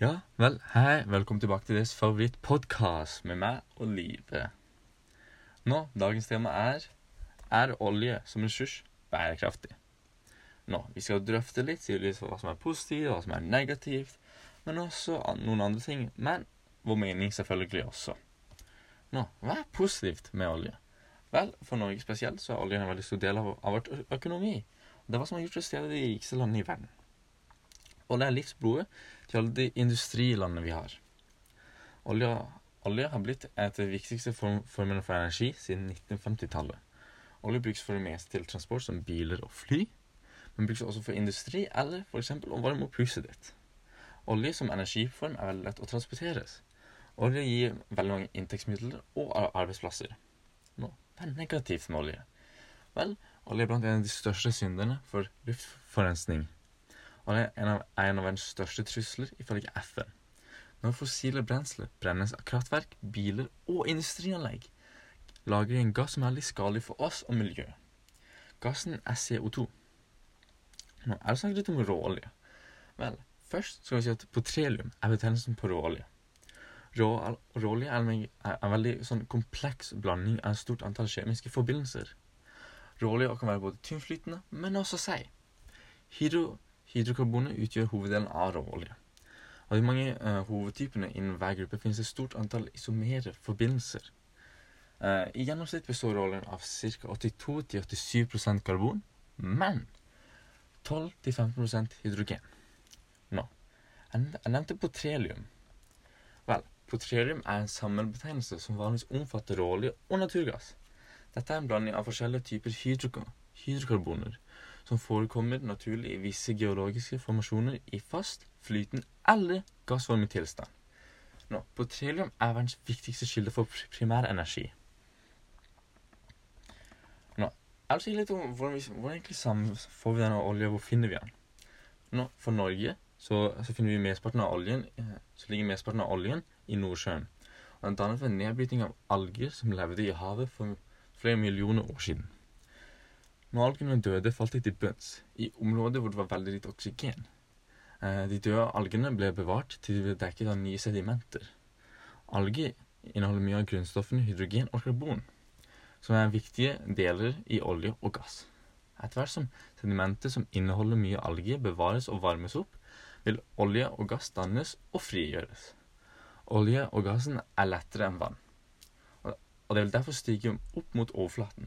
Ja, vel, hei. Velkommen tilbake til deres favorittpodkast med meg og Live. Nå, dagens tema er Er olje som ressurs bærekraftig? Nå, Vi skal drøfte litt, si litt hva som er positivt, hva som er negativt, men også noen andre ting. Men vår mening selvfølgelig også. Nå, hva er positivt med olje? Vel, for Norge spesielt så er oljen en veldig stor del av, av vår økonomi. Det er hva som har gjort oss til de rikeste landene i verden. Det er livsblodet til alle de industrilandene vi har. Olje, olje har blitt et av de viktigste form, formene for energi siden 1950-tallet. Olje brukes for det meste til transport som biler og fly, men brukes også for industri eller f.eks. å varme opp huset ditt. Olje som energiform er veldig lett å transporteres. Olje gir veldig mange inntektsmidler og arbeidsplasser. Nå, hva er negativt med olje? Vel, olje er blant en av de største synderne for luftforurensning og det er en av, en av verdens største trusler ifølge FN. Når fossile brensler brennes av kraftverk, biler og industrianlegg, lager de en gass som er litt skadelig for oss og miljøet. Gassen er CO2. Nå er det snakket litt om råolje. Vel, først skal vi si at petroleum er betegnelsen på råolje. Råolje er en, en veldig sånn kompleks blanding av et stort antall kjemiske forbindelser. Råolje kan være både tynnflytende, men også seig. Hydro Hydrokarboner utgjør hoveddelen av råolje. Av de mange uh, hovedtypene innen hver gruppe finnes et stort antall isomere forbindelser. Uh, I gjennomsnitt består råoljen av ca. 82-87% karbon, men 12-15 hydrogen. Nå, jeg nevnte potrelium. Vel, potrelium er en sammenbetegnelse som vanligvis omfatter råolje og naturgass. Dette er en blanding av forskjellige typer hydrokarboner som forekommer naturlig i visse geologiske formasjoner i fast, flytende eller gassformet tilstand. Nå, Petroleum er verdens viktigste kilde for primærenergi. Nå, jeg vil si litt om hvordan, vi, hvordan egentlig får vi denne olja, hvor finner vi den? Nå, For Norge så, så finner vi mesteparten av oljen eh, så ligger mesteparten av oljen i Nordsjøen. Og Den dannet ved nedbryting av alger som levde i havet for flere millioner år siden. Når algene døde, falt de til bunns i områder hvor det var veldig lite oksygen. Eh, de døde algene ble bevart til de ble dekket av nye sedimenter. Alger inneholder mye av grunnstoffene hydrogen og karbon, som er viktige deler i olje og gass. Etter hvert som sedimenter som inneholder mye alger, bevares og varmes opp, vil olje og gass dannes og frigjøres. Olje og gassen er lettere enn vann, og det vil derfor stige opp mot overflaten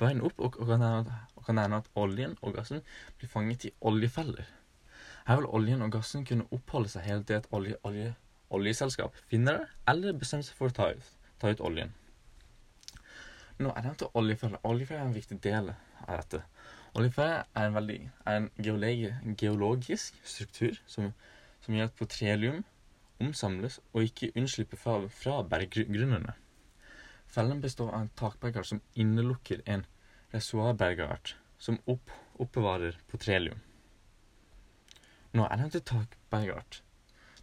veien opp, og, og, kan hende at oljen og gassen blir fanget i oljefeller. Her vil oljen og gassen kunne oppholde seg helt til et olje, olje, oljeselskap finner det, eller bestemmer seg for å ta ut, ta ut oljen. Nå, Jeg nevnte oljefeller. Oljefeller er en viktig del av dette. Oljefeller er en, veldig, er en geologi, geologisk struktur som, som gjør at petroleum omsamles og ikke unnslipper fra, fra berggrunnene. Fellen består av en takbergart som innelukker en reservoarbergart som opp, oppbevarer potrelium. Nå er det til takbergart.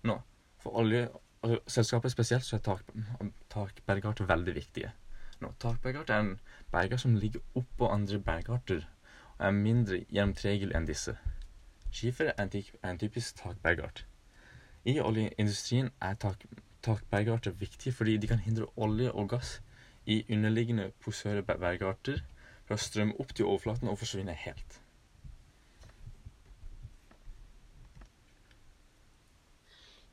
Nå, for oljeselskapet spesielt så er tak, takbergart veldig viktige. Nå, takbergart er en bergart som ligger oppå andre bergarter og er mindre gjennomtregelig enn disse. Skifer er en typisk takbergart. I oljeindustrien er tak, takbergarter viktige fordi de kan hindre olje og gass i underliggende posøre bergarter fra å strømme opp til overflaten og forsvinne helt.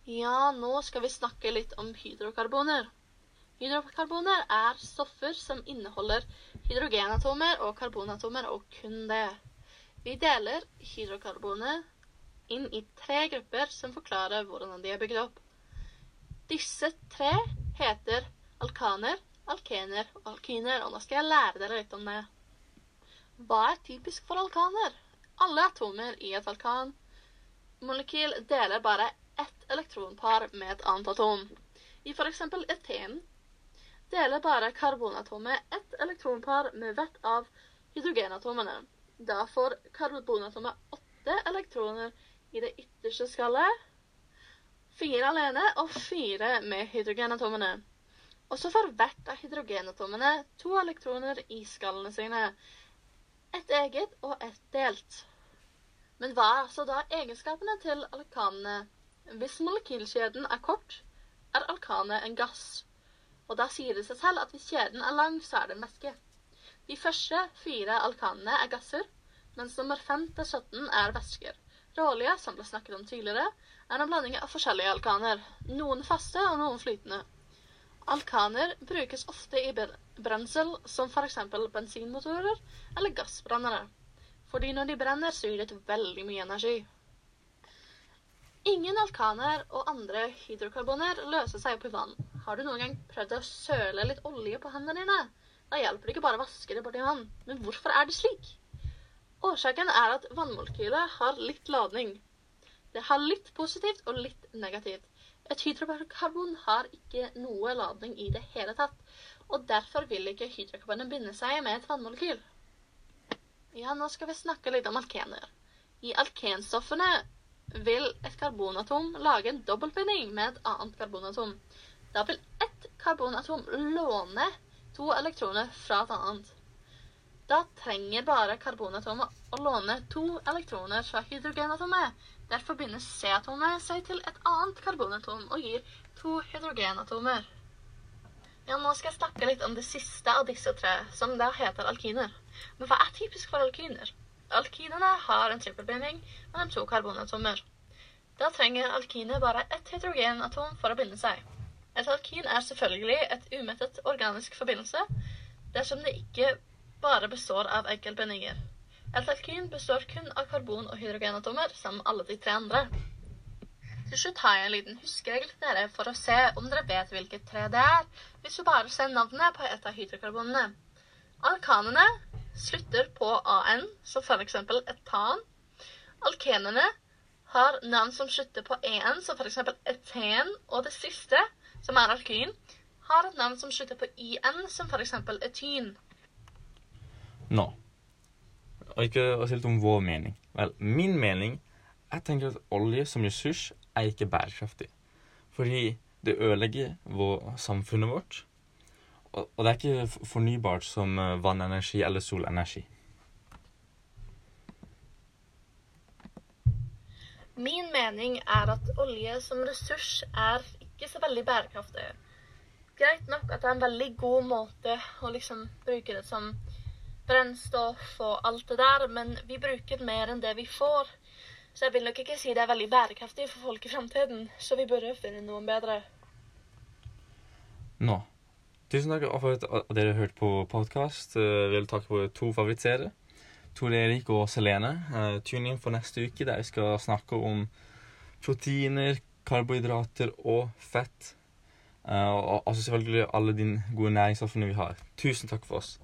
Ja, nå skal vi snakke litt om hydrokarboner. Hydrokarboner er stoffer som inneholder hydrogenatomer og karbonatomer, og kun det. Vi deler hydrokarboner inn i tre grupper som forklarer hvordan de er bygd opp. Disse tre heter alkaner, alkener og alkiner, og nå skal jeg lære dere litt om det. Hva er typisk for alkaner? Alle atomer i et alkanmolekyl deler bare ett elektronpar med et annet atom. I f.eks. eten deler bare karbonatomet ett elektronpar med hvert av hydrogenatomene. Da får karbonatomet åtte elektroner i det ytterste skallet, fire alene og fire med hydrogenatomene. Og så får hvert av hydrogenatomene to elektroner i skallene sine. Et eget og et delt. Men hva er altså da egenskapene til alkanene? Hvis molekylkjeden er kort, er alkanet en gass. Og da sier det seg selv at hvis kjeden er lang, så er det en væske. De første fire alkanene er gasser, mens nummer 5 til 17 er væsker. Råolje, som ble snakket om tidligere, er en blanding av forskjellige alkaner. Noen faste og noen flytende. Alkaner brukes ofte i brensel, som f.eks. bensinmotorer eller gassbrannere. Fordi når de brenner, så gir det veldig mye energi. Ingen alkaner og andre hydrokarboner løser seg opp i vann. Har du noen gang prøvd å søle litt olje på hendene dine? Da hjelper det ikke bare å vaske det borti vann. Men hvorfor er det slik? Årsaken er at vannmolekylet har litt ladning. Det har litt positivt og litt negativt. Et hydrokarbon har ikke noe ladning i det hele tatt, og derfor vil ikke hydrokarbonet binde seg med et vannmolekyl. Ja, nå skal vi snakke litt om alkener. I alkenstoffene vil et karbonatom lage en dobbeltbinding med et annet karbonatom. Da vil ett karbonatom låne to elektroner fra et annet. Da trenger bare karbonatomet å låne to elektroner fra hydrogenatomet, Derfor binder C-atomet seg til et annet karbonatom og gir to hydrogenatomer. Ja, nå skal jeg snakke litt om det siste av disse tre, som da heter alkiner. Men hva er typisk for alkiner? Alkinene har en trippelbinding mellom to karbonatomer. Da trenger alkiner bare ett hydrogenatom for å binde seg. Et alkin er selvfølgelig et umettet organisk forbindelse dersom det ikke bare består av enkeltbindinger. Et alkyn består kun av karbon- og hydrogenatomer, som alle de tre andre. Til slutt har jeg en liten huskeregel til dere for å se om dere vet hvilket tre det er, hvis du bare ser navnet på et av hydrokarbonene. Alkanene slutter på an, som f.eks. etan. Alkenene har navn som slutter på en, som f.eks. eten. Og det siste, som er alkyn, har et navn som slutter på in, som f.eks. etyn. Nå, og ikke å si litt om vår mening. Vel, min mening Jeg tenker at olje som ressurs er ikke bærekraftig. Fordi det ødelegger vår, samfunnet vårt. Og, og det er ikke fornybart som eh, vannenergi eller solenergi. Min mening er at olje som ressurs er ikke så veldig bærekraftig. Greit nok at det er en veldig god måte å liksom bruke det som brennstoff og alt det der, men vi bruker mer enn det vi får. Så jeg vil nok ikke si det er veldig bærekraftig for folk i framtiden, så vi burde finne noen bedre. Nå. Tusen takk for at dere hørte på podkast. Jeg eh, vil takke våre to favorittserier. Tor Erik og Selene. Uh, tune inn for neste uke, der vi skal snakke om proteiner, karbohydrater og fett. Uh, og selvfølgelig alle de gode næringsstoffene vi har. Tusen takk for oss.